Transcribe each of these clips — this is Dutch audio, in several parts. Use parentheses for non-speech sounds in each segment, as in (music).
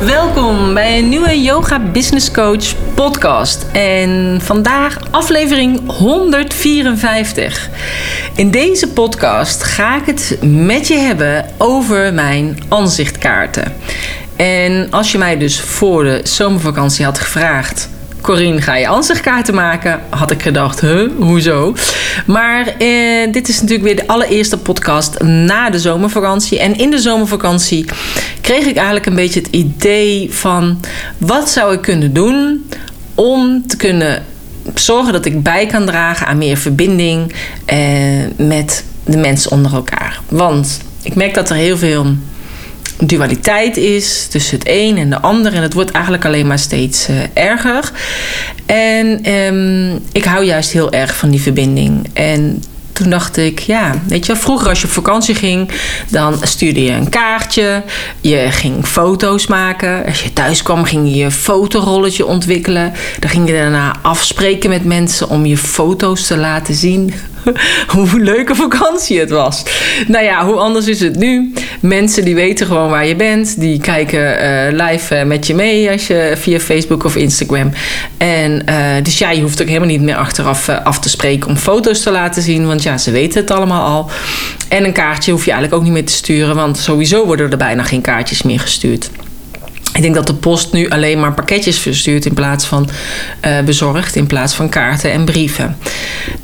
Welkom bij een nieuwe Yoga Business Coach podcast. En vandaag aflevering 154. In deze podcast ga ik het met je hebben over mijn aanzichtkaarten. En als je mij dus voor de zomervakantie had gevraagd Corine, ga je ansichtkaarten maken? Had ik gedacht, huh, hoezo? Maar eh, dit is natuurlijk weer de allereerste podcast na de zomervakantie. En in de zomervakantie kreeg ik eigenlijk een beetje het idee van... wat zou ik kunnen doen om te kunnen zorgen dat ik bij kan dragen aan meer verbinding eh, met de mensen onder elkaar. Want ik merk dat er heel veel dualiteit is tussen het een en de ander. En het wordt eigenlijk alleen maar steeds uh, erger. En um, ik hou juist heel erg van die verbinding. En toen dacht ik, ja, weet je, vroeger als je op vakantie ging, dan stuurde je een kaartje, je ging foto's maken. Als je thuis kwam, ging je je fotorolletje ontwikkelen. Dan ging je daarna afspreken met mensen om je foto's te laten zien. (laughs) hoe leuke vakantie het was. Nou ja, hoe anders is het nu? Mensen die weten gewoon waar je bent. Die kijken uh, live uh, met je mee als je via Facebook of Instagram. En uh, dus ja, je hoeft ook helemaal niet meer achteraf af te spreken om foto's te laten zien. Want ja, ze weten het allemaal al. En een kaartje hoef je eigenlijk ook niet meer te sturen. Want sowieso worden er bijna geen kaartjes meer gestuurd. Ik denk dat de post nu alleen maar pakketjes verstuurt in plaats van uh, bezorgt, in plaats van kaarten en brieven.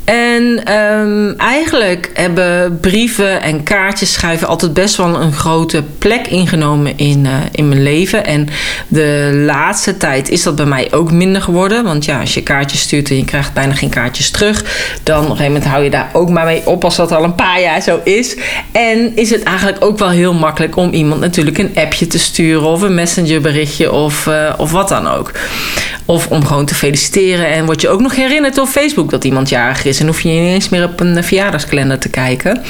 En um, eigenlijk hebben brieven en kaartjes schrijven altijd best wel een grote plek ingenomen in, uh, in mijn leven. En de laatste tijd is dat bij mij ook minder geworden. Want ja, als je kaartjes stuurt en je krijgt bijna geen kaartjes terug, dan op een gegeven moment hou je daar ook maar mee op als dat al een paar jaar zo is. En is het eigenlijk ook wel heel makkelijk om iemand natuurlijk een appje te sturen of een messenger berichtje of, uh, of wat dan ook. Of om gewoon te feliciteren. En word je ook nog herinnerd op Facebook dat iemand jarig is. En hoef je niet eens meer op een verjaardagskalender te kijken. Uh,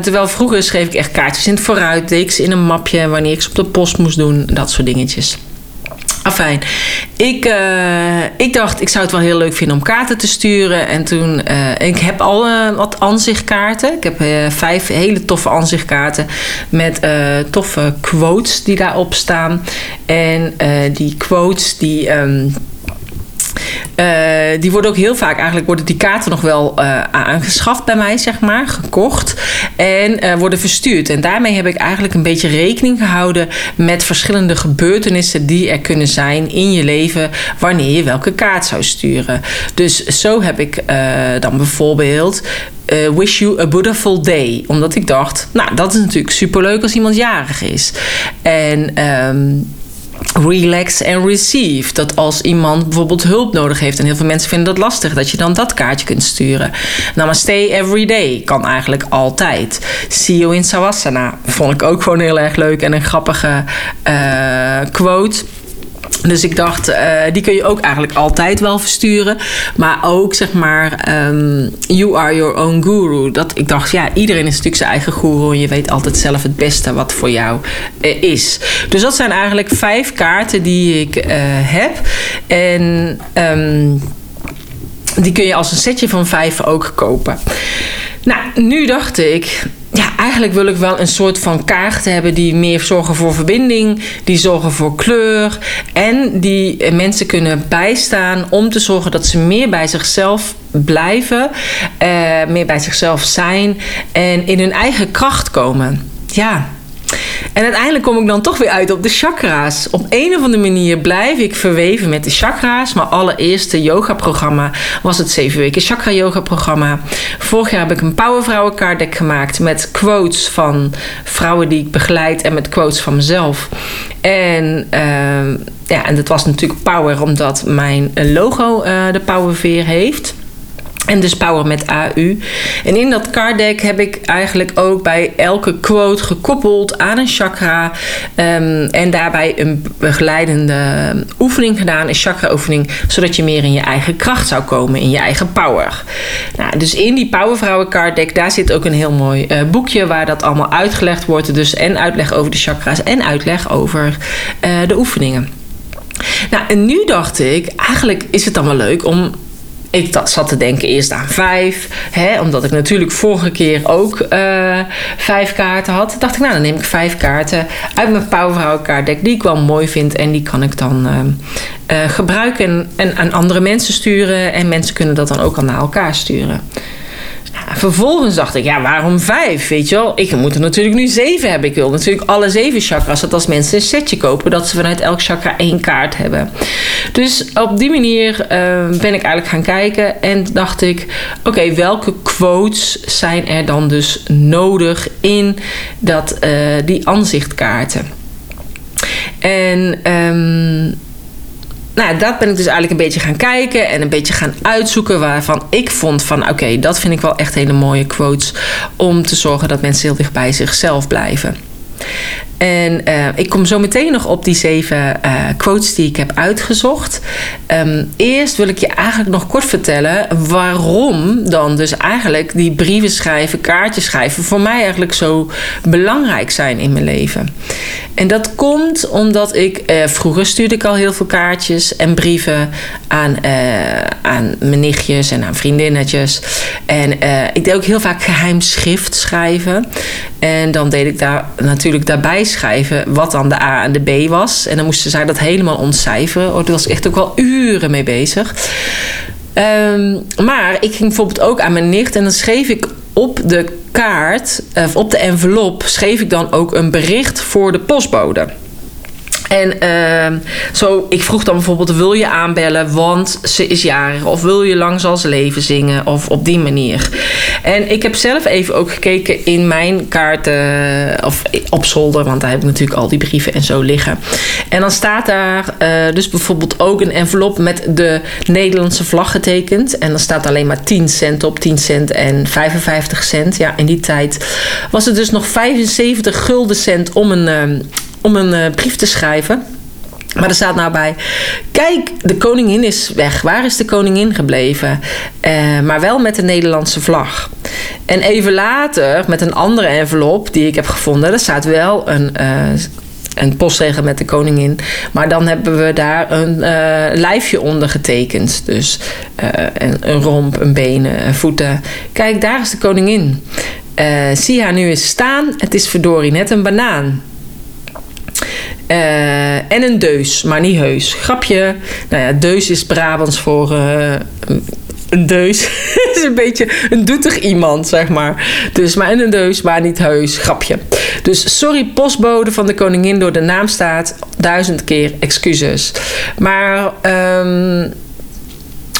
terwijl vroeger schreef ik echt kaartjes in het vooruit. Ik in een mapje wanneer ik ze op de post moest doen. Dat soort dingetjes. Afijn, ik, uh, ik dacht, ik zou het wel heel leuk vinden om kaarten te sturen. En toen, uh, ik heb al uh, wat aanzichtkaarten. Ik heb vijf hele toffe aanzichtkaarten met toffe quotes die daarop staan. En die quotes die... Um, uh, die worden ook heel vaak, eigenlijk worden die kaarten nog wel uh, aangeschaft bij mij, zeg maar, gekocht. En uh, worden verstuurd. En daarmee heb ik eigenlijk een beetje rekening gehouden met verschillende gebeurtenissen die er kunnen zijn in je leven wanneer je welke kaart zou sturen. Dus zo heb ik dan bijvoorbeeld. wish you a beautiful day. Omdat ik dacht, nou, dat is natuurlijk superleuk als iemand jarig is. En. Um, relax and receive. Dat als iemand bijvoorbeeld hulp nodig heeft, en heel veel mensen vinden dat lastig, dat je dan dat kaartje kunt sturen. Namaste every day kan eigenlijk altijd. See you in Savasana vond ik ook gewoon heel erg leuk en een grappige uh, quote. Dus ik dacht, uh, die kun je ook eigenlijk altijd wel versturen. Maar ook zeg maar, um, you are your own guru. Dat ik dacht, ja, iedereen is natuurlijk zijn eigen guru. En je weet altijd zelf het beste wat voor jou uh, is. Dus dat zijn eigenlijk vijf kaarten die ik uh, heb. En um, die kun je als een setje van vijf ook kopen. Nou, nu dacht ik, ja, eigenlijk wil ik wel een soort van kaarten hebben die meer zorgen voor verbinding, die zorgen voor kleur en die mensen kunnen bijstaan om te zorgen dat ze meer bij zichzelf blijven, uh, meer bij zichzelf zijn en in hun eigen kracht komen. Ja, en uiteindelijk kom ik dan toch weer uit op de chakra's. Op een of andere manier blijf ik verweven met de chakra's. Mijn allereerste yoga-programma was het 7 weken chakra yoga programma. Vorig jaar heb ik een Powervrouwen card deck gemaakt met quotes van vrouwen die ik begeleid en met quotes van mezelf. En, uh, ja, en dat was natuurlijk power omdat mijn logo uh, de powerveer heeft. En dus Power met AU. En in dat card deck heb ik eigenlijk ook bij elke quote gekoppeld aan een chakra. Um, en daarbij een begeleidende oefening gedaan, een chakra oefening. Zodat je meer in je eigen kracht zou komen, in je eigen power. Nou, dus in die Powervrouwen card deck, daar zit ook een heel mooi uh, boekje waar dat allemaal uitgelegd wordt. Dus en uitleg over de chakra's en uitleg over uh, de oefeningen. Nou, en nu dacht ik, eigenlijk is het dan wel leuk om ik zat te denken eerst aan vijf. Hè, omdat ik natuurlijk vorige keer ook uh, vijf kaarten had. Dacht ik, nou dan neem ik vijf kaarten uit mijn Powervrouw kaartdek. Die ik wel mooi vind. En die kan ik dan uh, uh, gebruiken en, en aan andere mensen sturen. En mensen kunnen dat dan ook al naar elkaar sturen vervolgens dacht ik, ja, waarom vijf? Weet je wel, ik moet er natuurlijk nu zeven hebben. Ik wil natuurlijk alle zeven chakras. Dat als mensen een setje kopen, dat ze vanuit elk chakra één kaart hebben. Dus op die manier uh, ben ik eigenlijk gaan kijken en dacht ik, oké, welke quotes zijn er dan dus nodig in dat, uh, die aanzichtkaarten? En um, nou, dat ben ik dus eigenlijk een beetje gaan kijken en een beetje gaan uitzoeken waarvan ik vond van oké, dat vind ik wel echt hele mooie quotes om te zorgen dat mensen heel dicht bij zichzelf blijven. En uh, ik kom zo meteen nog op die zeven uh, quotes die ik heb uitgezocht. Um, eerst wil ik je eigenlijk nog kort vertellen waarom dan dus eigenlijk die brieven schrijven, kaartjes schrijven voor mij eigenlijk zo belangrijk zijn in mijn leven. En dat komt omdat ik uh, vroeger stuurde ik al heel veel kaartjes en brieven aan, aan mijn nichtjes en aan vriendinnetjes. En ik deed ook heel vaak geheim schrift schrijven. En dan deed ik daar natuurlijk daarbij schrijven wat dan de A en de B was. En dan moesten zij dat helemaal ontcijferen. Oh, was echt ook wel uren mee bezig. Um, maar ik ging bijvoorbeeld ook aan mijn nicht en dan schreef ik op de kaart, of op de envelop, schreef ik dan ook een bericht voor de postbode. En uh, zo, ik vroeg dan bijvoorbeeld: wil je aanbellen, want ze is jarig? Of wil je lang zal ze leven zingen? Of op die manier. En ik heb zelf even ook gekeken in mijn kaarten, of op zolder, want daar heb ik natuurlijk al die brieven en zo liggen. En dan staat daar uh, dus bijvoorbeeld ook een envelop met de Nederlandse vlag getekend. En dan staat alleen maar 10 cent op, 10 cent en 55 cent. Ja, in die tijd was het dus nog 75 gulden cent om een. Om een uh, brief te schrijven. Maar er staat nou bij: Kijk, de koningin is weg. Waar is de koningin gebleven? Uh, maar wel met de Nederlandse vlag. En even later, met een andere envelop die ik heb gevonden, er staat wel een. Uh, een postregel met de koningin. Maar dan hebben we daar een lijfje onder getekend. Dus een, een, romp, een benen, voeten. Kijk, daar is de koningin. Zie haar nu eens staan. Het is verdorie net een banaan. Uh, en een deus, maar niet heus. Grapje. Nou ja, deus is Brabants voor uh, een deus. (laughs) is een beetje een doetig iemand, zeg maar. Dus maar en een deus, maar niet heus. Grapje. Dus sorry, postbode van de koningin door de naam staat. Duizend keer excuses. Maar. Um,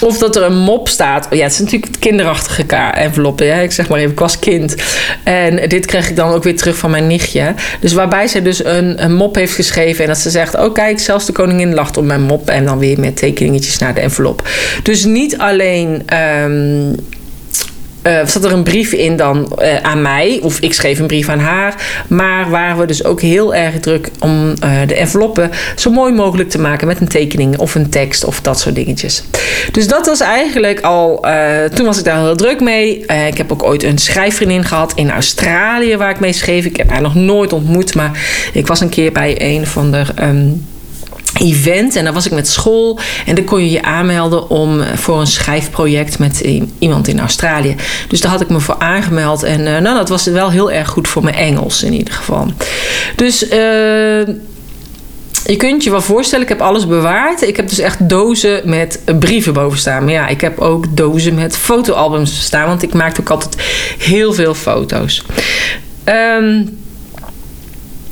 of dat er een mop staat. Ja, het is natuurlijk kinderachtige envelop. Ik zeg maar even, ik was kind. En dit kreeg ik dan ook weer terug van mijn nichtje. Dus waarbij ze dus een, een mop heeft geschreven. En dat ze zegt, oh kijk, zelfs de koningin lacht op mijn mop. En dan weer met tekeningetjes naar de envelop. Dus niet alleen... Um, uh, zat er een brief in dan uh, aan mij, of ik schreef een brief aan haar. Maar waren we dus ook heel erg druk om uh, de enveloppen zo mooi mogelijk te maken met een tekening of een tekst of dat soort dingetjes. Dus dat was eigenlijk al, toen was ik daar heel druk mee. ik heb ook ooit een schrijfvriendin gehad in Australië waar ik mee schreef. Ik heb haar nog nooit ontmoet, maar ik was een keer bij een van de. Um, event en dan was ik met school en dan kon je je aanmelden om eh, voor een schrijfproject met iemand in Australië. Dus daar had ik me voor aangemeld en uh, nou, dat was wel heel erg goed voor mijn Engels in ieder geval. Dus uh, je kunt je wel voorstellen, ik heb alles bewaard. Ik heb dus echt dozen met brieven boven staan. Maar ja, ik heb ook dozen met fotoalbums staan, want ik maakte ook altijd heel veel foto's. Um,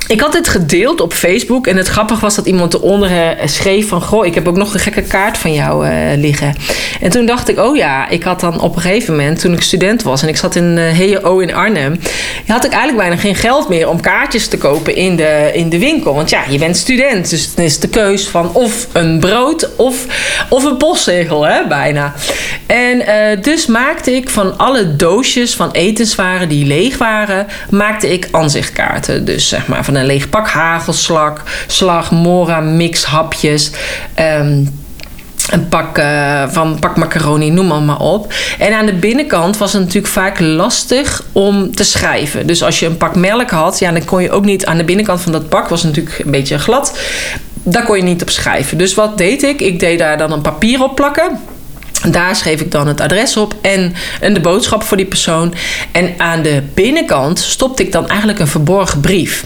ik had dit gedeeld op Facebook. En het grappige was dat iemand eronder eh, schreef van... Goh, ik heb ook nog een gekke kaart van jou uh, liggen. En toen dacht ik, oh ja, ik had dan op een gegeven moment... toen ik student was en ik zat in uh, HEO in Arnhem... had ik eigenlijk bijna geen geld meer om kaartjes te kopen in de, in de winkel. Want ja, je bent student. Dus dan is de keus van of een brood of, of een postzegel, hè, bijna. En dus maakte ik van alle doosjes van etenswaren die leeg waren... maakte ik aanzichtkaarten. Dus zeg maar van een leeg pak hagelslag, slag, mora, mix, hapjes. Um, een pak uh, van pak macaroni, noem maar op. En aan de binnenkant was het natuurlijk vaak lastig om te schrijven. Dus als je een pak melk had, ja, dan kon je ook niet aan de binnenkant van dat pak was natuurlijk een beetje glad. Daar kon je niet op schrijven. Dus wat deed ik? Ik deed daar dan een papier op plakken. Daar schreef ik dan het adres op en, en de boodschap voor die persoon. En aan de binnenkant stopte ik dan eigenlijk een verborgen brief.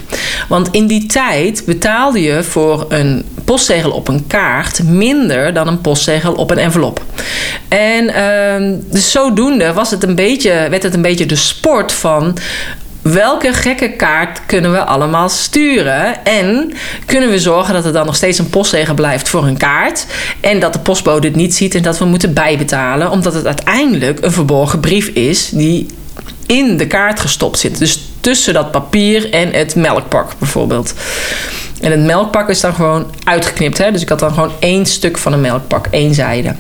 Want in die tijd betaalde je voor een postzegel op een kaart minder dan een postzegel op een envelop. En uh, dus zodoende was het een beetje, werd het een beetje de sport van welke gekke kaart kunnen we allemaal sturen? En kunnen we zorgen dat er dan nog steeds een postzegel blijft voor een kaart? En dat de postbode het niet ziet en dat we moeten bijbetalen, omdat het uiteindelijk een verborgen brief is die in de kaart gestopt zit. Dus tussen dat papier en het melkpak bijvoorbeeld. En het melkpak is dan gewoon uitgeknipt. Hè? Dus ik had dan gewoon één stuk van een melkpak, één zijde.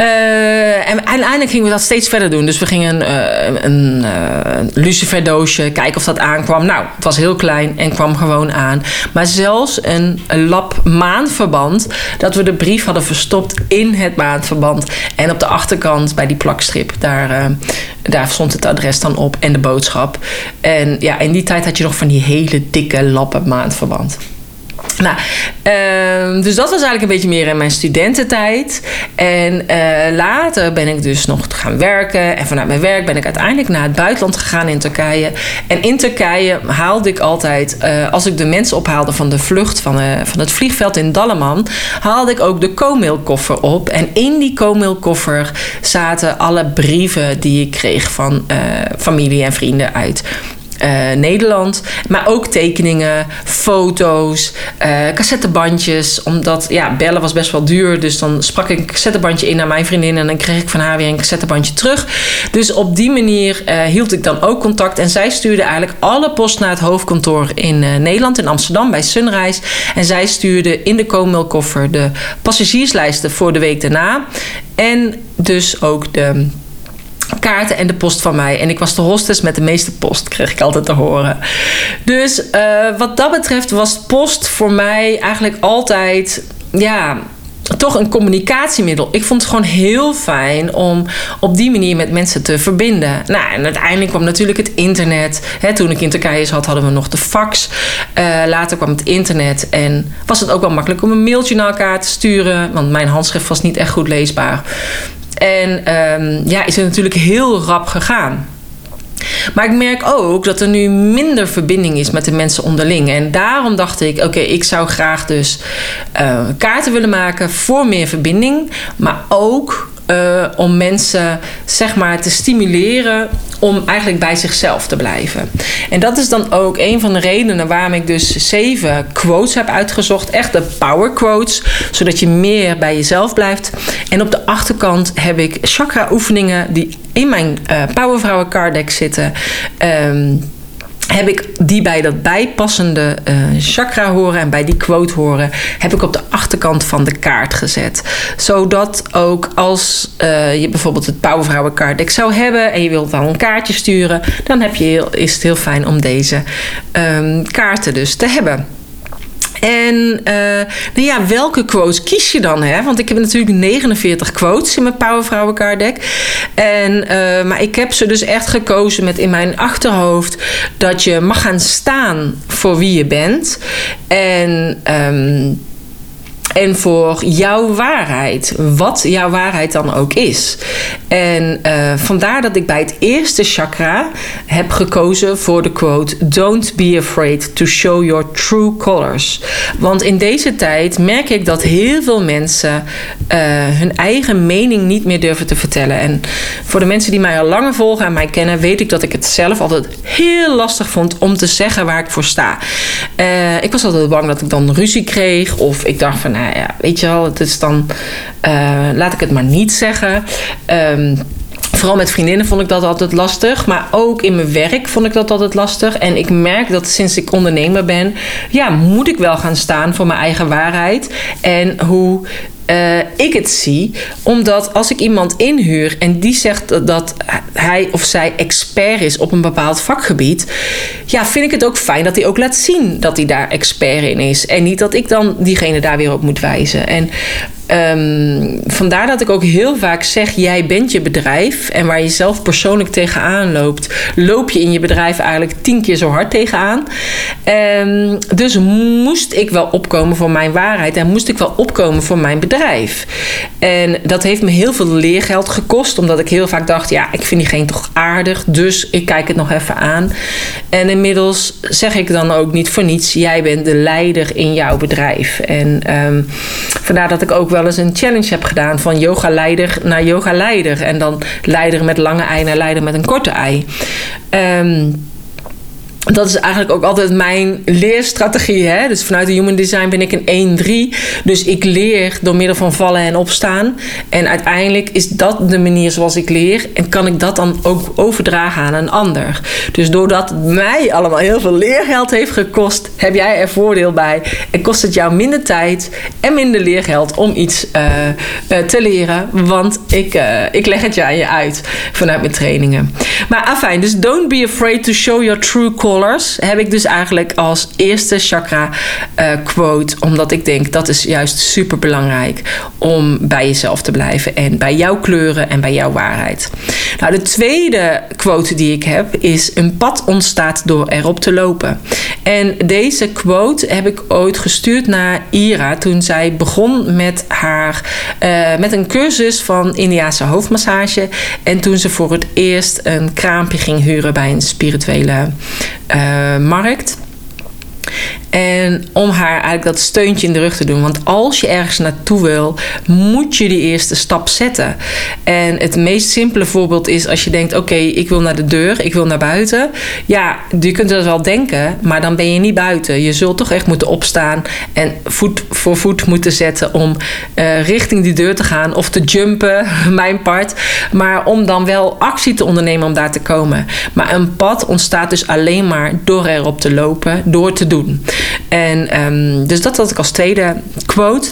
Uh, en uiteindelijk gingen we dat steeds verder doen. Dus we gingen uh, een uh, luciferdoosje kijken of dat aankwam. Nou, het was heel klein en kwam gewoon aan. Maar zelfs een, een lap maandverband, dat we de brief hadden verstopt in het maandverband. En op de achterkant bij die plakstrip, daar, daar stond het adres dan op en de boodschap. En ja, in die tijd had je nog van die hele dikke lappen maandverband. Nou, uh, dus dat was eigenlijk een beetje meer in mijn studententijd. En uh, later ben ik dus nog gaan werken. En vanuit mijn werk ben ik uiteindelijk naar het buitenland gegaan in Turkije. En in Turkije haalde ik altijd, uh, als ik de mensen ophaalde van de vlucht van, uh, van het vliegveld in Dalaman, haalde ik ook de co-mailkoffer op. En in die co-mailkoffer zaten alle brieven die ik kreeg van familie en vrienden uit uh, Nederland. Maar ook tekeningen, foto's, uh, cassettebandjes. Omdat ja, bellen was best wel duur. Dus dan sprak ik een cassettebandje in naar mijn vriendin. En dan kreeg ik van haar weer een cassettebandje terug. Dus op die manier uh, hield ik dan ook contact. En zij stuurde eigenlijk alle post naar het hoofdkantoor in Nederland, in Amsterdam, bij Sunrise. En zij stuurde in de koolmeelkoffer de passagierslijsten voor de week daarna. En dus ook de kaarten en de post van mij. En ik was de hostess met de meeste post, kreeg ik altijd te horen. Dus uh, wat dat betreft was post voor mij eigenlijk altijd, ja, toch een communicatiemiddel. Ik vond het gewoon heel fijn om op die manier met mensen te verbinden. Nou, en uiteindelijk kwam natuurlijk het internet. toen ik in Turkije zat, hadden we nog de fax. Uh, later kwam het internet en was het ook wel makkelijk om een mailtje naar elkaar te sturen. Want mijn handschrift was niet echt goed leesbaar. En um, ja, is het natuurlijk heel rap gegaan. Maar ik merk ook dat er nu minder verbinding is met de mensen onderling. En daarom dacht ik: oké, ik zou graag dus uh, kaarten willen maken voor meer verbinding. Maar ook uh, om mensen zeg maar te stimuleren om eigenlijk bij zichzelf te blijven. En dat is dan ook een van de redenen waarom ik dus zeven quotes heb uitgezocht. Echt de power quotes, zodat je meer bij jezelf blijft. En op de achterkant heb ik chakra oefeningen die in mijn uh, Powervrouwen card deck zitten. Um, heb ik die bij dat bijpassende uh, chakra horen en bij die quote horen, heb ik op de achterkant van de kaart gezet. Zodat ook als uh, je bijvoorbeeld het Powervrouwen kaartdek zou hebben en je wilt dan een kaartje sturen, dan heb je is het heel fijn om deze um, kaarten dus te hebben. En uh, nou ja, welke quotes kies je dan? Hè? Want ik heb natuurlijk 49 quotes in mijn Powervrouwen card. En, uh, maar ik heb ze dus echt gekozen met in mijn achterhoofd dat je mag gaan staan voor wie je bent. En um, en voor jouw waarheid, wat jouw waarheid dan ook is. En uh, vandaar dat ik bij het eerste chakra heb gekozen voor de quote: Don't be afraid to show your true colors. Want in deze tijd merk ik dat heel veel mensen uh, hun eigen mening niet meer durven te vertellen. En voor de mensen die mij al langer volgen en mij kennen, weet ik dat ik het zelf altijd heel lastig vond om te zeggen waar ik voor sta. Uh, ik was altijd bang dat ik dan ruzie kreeg, of ik dacht van, nou ja, weet je wel, het is dan, laat ik het maar niet zeggen. Um, Vooral met vriendinnen vond ik dat altijd lastig. Maar ook in mijn werk vond ik dat altijd lastig. En ik merk dat sinds ik ondernemer ben, ja, moet ik wel gaan staan voor mijn eigen waarheid. En hoe uh, ik het zie. Omdat als ik iemand inhuur en die zegt dat hij of zij expert is op een bepaald vakgebied. Ja, vind ik het ook fijn dat hij ook laat zien dat hij daar expert in is. En niet dat ik dan diegene daar weer op moet wijzen. En Um, vandaar dat ik ook heel vaak zeg: jij bent je bedrijf. En waar je zelf persoonlijk tegenaan loopt, loop je in je bedrijf eigenlijk tien keer zo hard tegenaan. Um, dus moest ik wel opkomen voor mijn waarheid en moest ik wel opkomen voor mijn bedrijf. En dat heeft me heel veel leergeld gekost, omdat ik heel vaak dacht: ja, ik vind diegene toch aardig, dus ik kijk het nog even aan. En inmiddels zeg ik dan ook niet voor niets: jij bent de leider in jouw bedrijf. En um, vandaar dat ik ook wel eens een challenge heb gedaan van yoga-leider naar yoga-leider. En dan leider met lange ei naar leider met een korte ei. Um, dat is eigenlijk ook altijd mijn leerstrategie. Hè? Dus vanuit de Human Design ben ik een 1-3. Dus ik leer door middel van vallen en opstaan. En uiteindelijk is dat de manier zoals ik leer. En kan ik dat dan ook overdragen aan een ander. Dus doordat het mij allemaal heel veel leergeld heeft gekost, heb jij er voordeel bij. En kost het jou minder tijd en minder leergeld om iets uh, uh, te leren. Want ik, uh, ik leg het je aan je uit vanuit mijn trainingen. Maar afijn, dus don't be afraid to show your true core heb ik dus eigenlijk als eerste chakra uh, quote. Omdat ik denk dat is juist super belangrijk om bij jezelf te blijven. En bij jouw kleuren en bij jouw waarheid. Nou, de tweede quote die ik heb is: Een pad ontstaat door erop te lopen. En deze quote heb ik ooit gestuurd naar Ira toen zij begon met haar uh, met een cursus van Indiaanse hoofdmassage. En toen ze voor het eerst een kraampje ging huren bij een spirituele uh, markt. En om haar eigenlijk dat steuntje in de rug te doen. Want als je ergens naartoe wil, moet je die eerste stap zetten. En het meest simpele voorbeeld is als je denkt: oké, ik wil naar de deur, ik wil naar buiten. Ja, je kunt dat wel denken, maar dan ben je niet buiten. Je zult toch echt moeten opstaan en voet voor voet moeten zetten om uh, richting die deur te gaan of te jumpen, (laughs) mijn part. Maar om dan wel actie te ondernemen om daar te komen. Maar een pad ontstaat dus alleen maar door erop te lopen, door te doen. En um, dus dat had ik als tweede quote.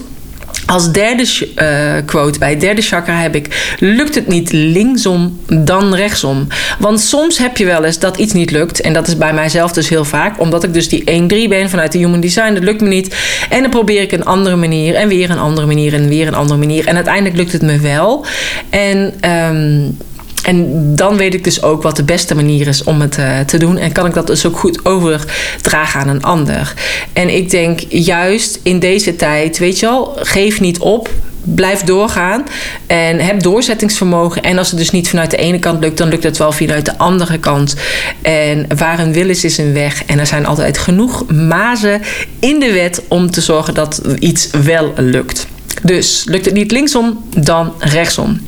Als derde uh, quote bij het derde chakra heb ik: lukt het niet linksom, dan rechtsom. Want soms heb je wel eens dat iets niet lukt. En dat is bij mijzelf dus heel vaak. Omdat ik dus die 1-3 ben vanuit de Human Design. Dat lukt me niet. En dan probeer ik een andere manier. En weer een andere manier. En weer een andere manier. En uiteindelijk lukt het me wel. En. Um, en dan weet ik dus ook wat de beste manier is om het uh, te doen. En kan ik dat dus ook goed overdragen aan een ander. En ik denk juist in deze tijd, weet je wel, geef niet op. Blijf doorgaan en heb doorzettingsvermogen. En als het dus niet vanuit de ene kant lukt, dan lukt het wel vanuit de andere kant. En waar een wil is, is een weg. En er zijn altijd genoeg mazen in de wet om te zorgen dat iets wel lukt. Dus lukt het niet linksom, dan rechtsom.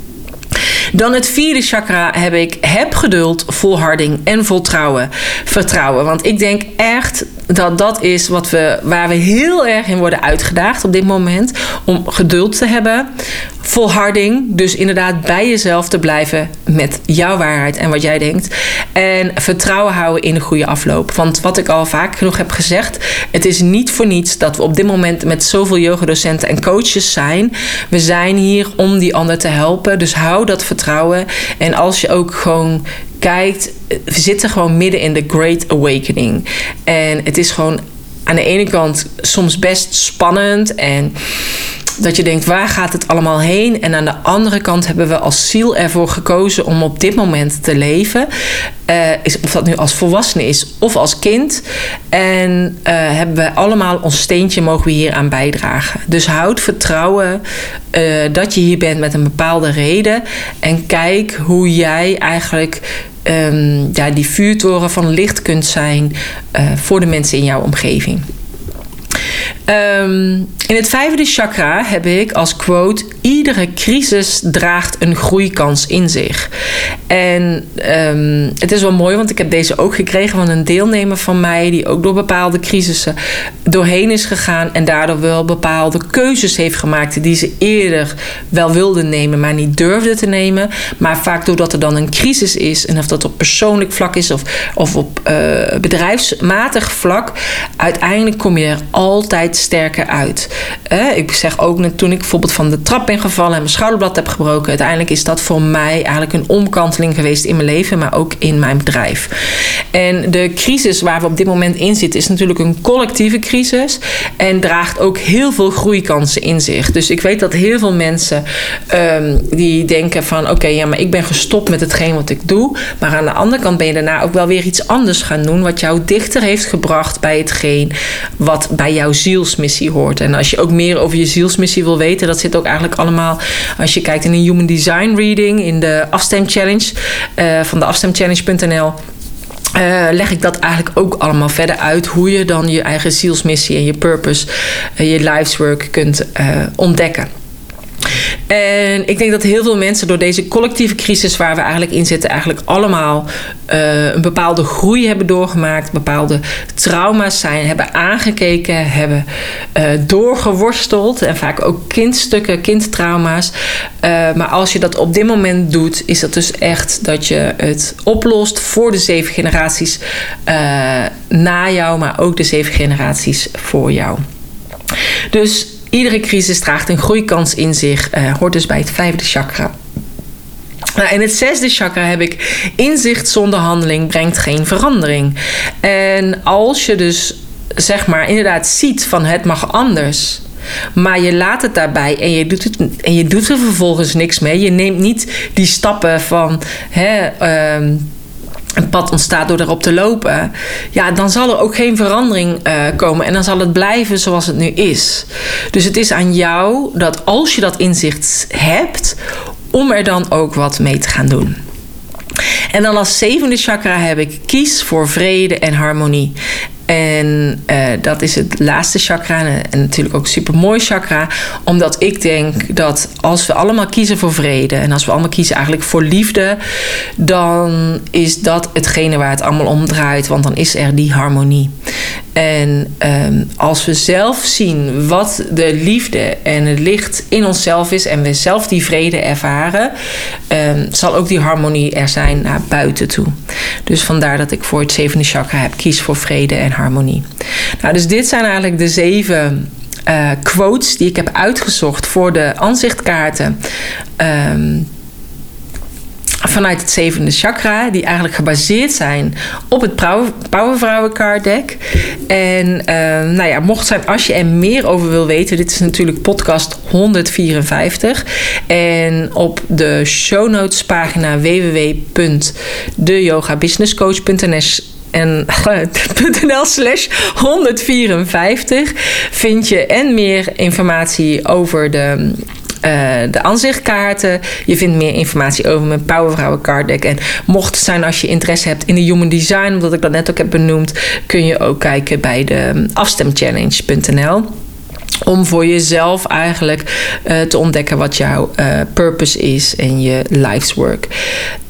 Dan het vierde chakra heb ik heb geduld, volharding en voltrouwen. Vertrouwen. Want ik denk echt dat dat is wat we, waar we heel erg in worden uitgedaagd op dit moment. Om geduld te hebben, volharding. Dus inderdaad bij jezelf te blijven met jouw waarheid en wat jij denkt. En vertrouwen houden in een goede afloop. Want wat ik al vaak genoeg heb gezegd, het is niet voor niets dat we op dit moment met zoveel yogadocenten en coaches zijn. We zijn hier om die ander te helpen. Dus hou dat vertrouwen. En als je ook gewoon kijkt, we zitten gewoon midden in de Great Awakening. En het is gewoon aan de ene kant soms best spannend en dat je denkt, waar gaat het allemaal heen? En aan de andere kant hebben we als ziel ervoor gekozen om op dit moment te leven. Uh, is, of dat nu als volwassene is of als kind. En uh, hebben we allemaal ons steentje mogen we hier aan bijdragen. Dus houd vertrouwen uh, dat je hier bent met een bepaalde reden. En kijk hoe jij eigenlijk um, ja, die vuurtoren van licht kunt zijn voor de mensen in jouw omgeving. Um, in het vijfde chakra heb ik als quote: iedere crisis draagt een groeikans in zich. En um, het is wel mooi, want ik heb deze ook gekregen van een deelnemer van mij, die ook door bepaalde crisissen doorheen is gegaan en daardoor wel bepaalde keuzes heeft gemaakt die ze eerder wel wilde nemen, maar niet durfde te nemen. Maar vaak doordat er dan een crisis is, en of dat op persoonlijk vlak is of, of op uh, bedrijfsmatig vlak, uiteindelijk kom je er altijd sterker uit. Uh, ik zeg ook toen ik bijvoorbeeld van de trap ben gevallen en mijn schouderblad heb gebroken, uiteindelijk is dat voor mij eigenlijk een omkanteling geweest in mijn leven, maar ook in mijn bedrijf. En de crisis waar we op dit moment in zitten, is natuurlijk een collectieve crisis en draagt ook heel veel groeikansen in zich. Dus ik weet dat heel veel mensen um, die denken van oké, ja, maar ik ben gestopt met hetgeen wat ik doe. Maar aan de andere kant ben je daarna ook wel weer iets anders gaan doen, wat jou dichter heeft gebracht bij hetgeen wat bij jouw zielsmissie hoort. En als je ook meer over je zielsmissie wil weten, dat zit ook eigenlijk allemaal als je kijkt in een Human Design Reading, in de afstem challenge uh, van de afstemchallenge.nl. Uh, leg ik dat eigenlijk ook allemaal verder uit hoe je dan je eigen zielsmissie en je purpose, uh, je life's work kunt ontdekken. En ik denk dat heel veel mensen door deze collectieve crisis waar we eigenlijk in zitten, eigenlijk allemaal uh, een bepaalde groei hebben doorgemaakt, bepaalde trauma's zijn, hebben aangekeken, hebben uh, doorgeworsteld en vaak ook kindstukken, kindtrauma's. Uh, maar als je dat op dit moment doet, is dat dus echt dat je het oplost voor de zeven generaties na jou, maar ook de zeven generaties voor jou. Dus Iedere crisis draagt een groeikans in zich, uh, hoort dus bij het vijfde chakra. Nou, in het zesde chakra heb ik inzicht zonder handeling brengt geen verandering. En als je dus zeg maar inderdaad ziet van het mag anders. Maar je laat het daarbij en je doet, het, en je doet er vervolgens niks mee. Je neemt niet die stappen van hè, uh, een pad ontstaat door erop te lopen, ja, dan zal er ook geen verandering uh, komen en dan zal het blijven zoals het nu is. Dus het is aan jou dat als je dat inzicht hebt, om er dan ook wat mee te gaan doen. En dan als zevende chakra heb ik kies voor vrede en harmonie. En uh, dat is het laatste chakra en natuurlijk ook super mooi chakra. Omdat ik denk dat als we allemaal kiezen voor vrede en als we allemaal kiezen eigenlijk voor liefde, dan is dat hetgene waar het allemaal om draait. Want dan is er die harmonie. En um, als we zelf zien wat de liefde en het licht in onszelf is en we zelf die vrede ervaren, um, zal ook die harmonie er zijn naar buiten toe. Dus vandaar dat ik voor het zevende chakra heb kies voor vrede en harmonie. Nou, dus dit zijn eigenlijk de zeven uh, quotes die ik heb uitgezocht voor de aanzichtkaarten. Um, vanuit het zevende chakra, die eigenlijk gebaseerd zijn op het Powervrouwen card deck. En uh, nou ja, mocht zijn als je er meer over wil weten, dit is natuurlijk podcast 154. En op de show notes pagina www.deyogabusinesscoach.nl en (laughs) .nl slash 154 vind je en meer informatie over de uh, de aanzichtkaarten. Je vindt meer informatie over mijn Powervrouwen card deck. En mocht het zijn als je interesse hebt in de human design, omdat ik dat net ook heb benoemd, kun je ook kijken bij de afstemchallenge.nl om voor jezelf eigenlijk uh, te ontdekken wat jouw uh, purpose is en je life's work.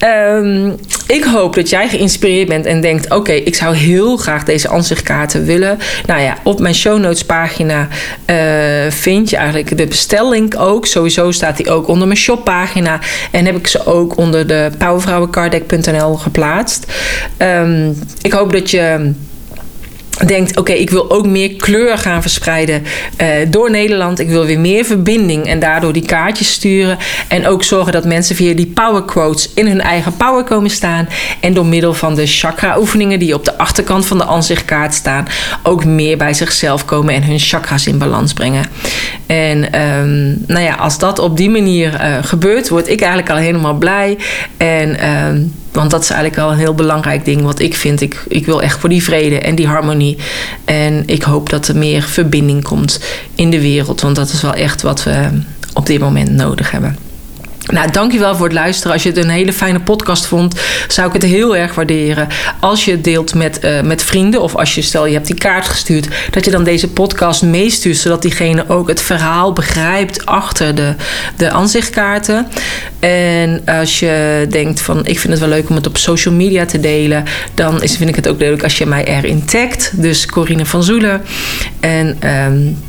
Um, ik hoop dat jij geïnspireerd bent en denkt: oké, ik zou heel graag deze aanzichtkaarten willen. Nou ja, op mijn show notes pagina uh, vind je eigenlijk de bestellink ook. Sowieso staat die ook onder mijn shoppagina en heb ik ze ook onder de powervrouwencarddeck.nl geplaatst. Um, ik hoop dat je denkt: oké, ik wil ook meer kleur gaan verspreiden uh, door Nederland. Ik wil weer meer verbinding en daardoor die kaartjes sturen. En ook zorgen dat mensen via die power quotes in hun eigen power komen staan. En door middel van de chakra-oefeningen die je op de achterkant van de aanzichtkaart staan, ook meer bij zichzelf komen en hun chakras in balans brengen. En ehm, nou ja, als dat op die manier uh, gebeurt, word ik eigenlijk al helemaal blij. En ehm, want dat is eigenlijk wel een heel belangrijk ding wat ik vind. Ik, ik wil echt voor die vrede en die harmonie. En ik hoop dat er meer verbinding komt in de wereld. Want dat is wel echt wat we op dit moment nodig hebben. Nou, dankjewel voor het luisteren. Als je het een hele fijne podcast vond, zou ik het heel erg waarderen. Als je het deelt met, uh, met vrienden of als je, stel je hebt die kaart gestuurd, dat je dan deze podcast meestuurt, zodat diegene ook het verhaal begrijpt achter de, de aanzichtkaarten. En als je denkt van, ik vind het wel leuk om het op social media te delen, dan is, vind ik het ook leuk als je mij erin tagt. Dus Corine van Zoelen. En... Um,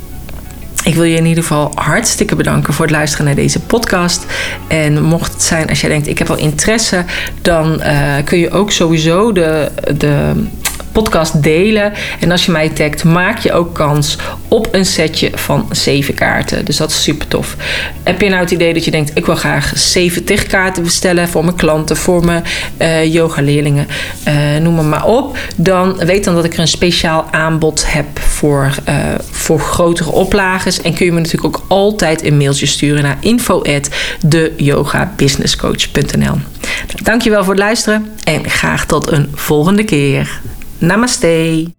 ik wil je in ieder geval hartstikke bedanken voor het luisteren naar deze podcast. En mocht het zijn als jij denkt, ik heb wel interesse, dan uh, kun je ook sowieso de, de podcast delen. En als je mij tagt, maak je ook kans op een setje van 7 kaarten. Dus dat is super tof. Heb je nou het idee dat je denkt: ik wil graag 7 kaarten bestellen voor mijn klanten, voor mijn uh, yoga-leerlingen, uh, noem maar, maar op. Dan weet dan dat ik er een speciaal aanbod heb voor, uh, voor grotere oplages. En kun je me natuurlijk ook altijd een mailtje sturen naar info@deyogabusinesscoach.nl. Dankjewel voor het luisteren en graag tot een volgende keer. Namaste.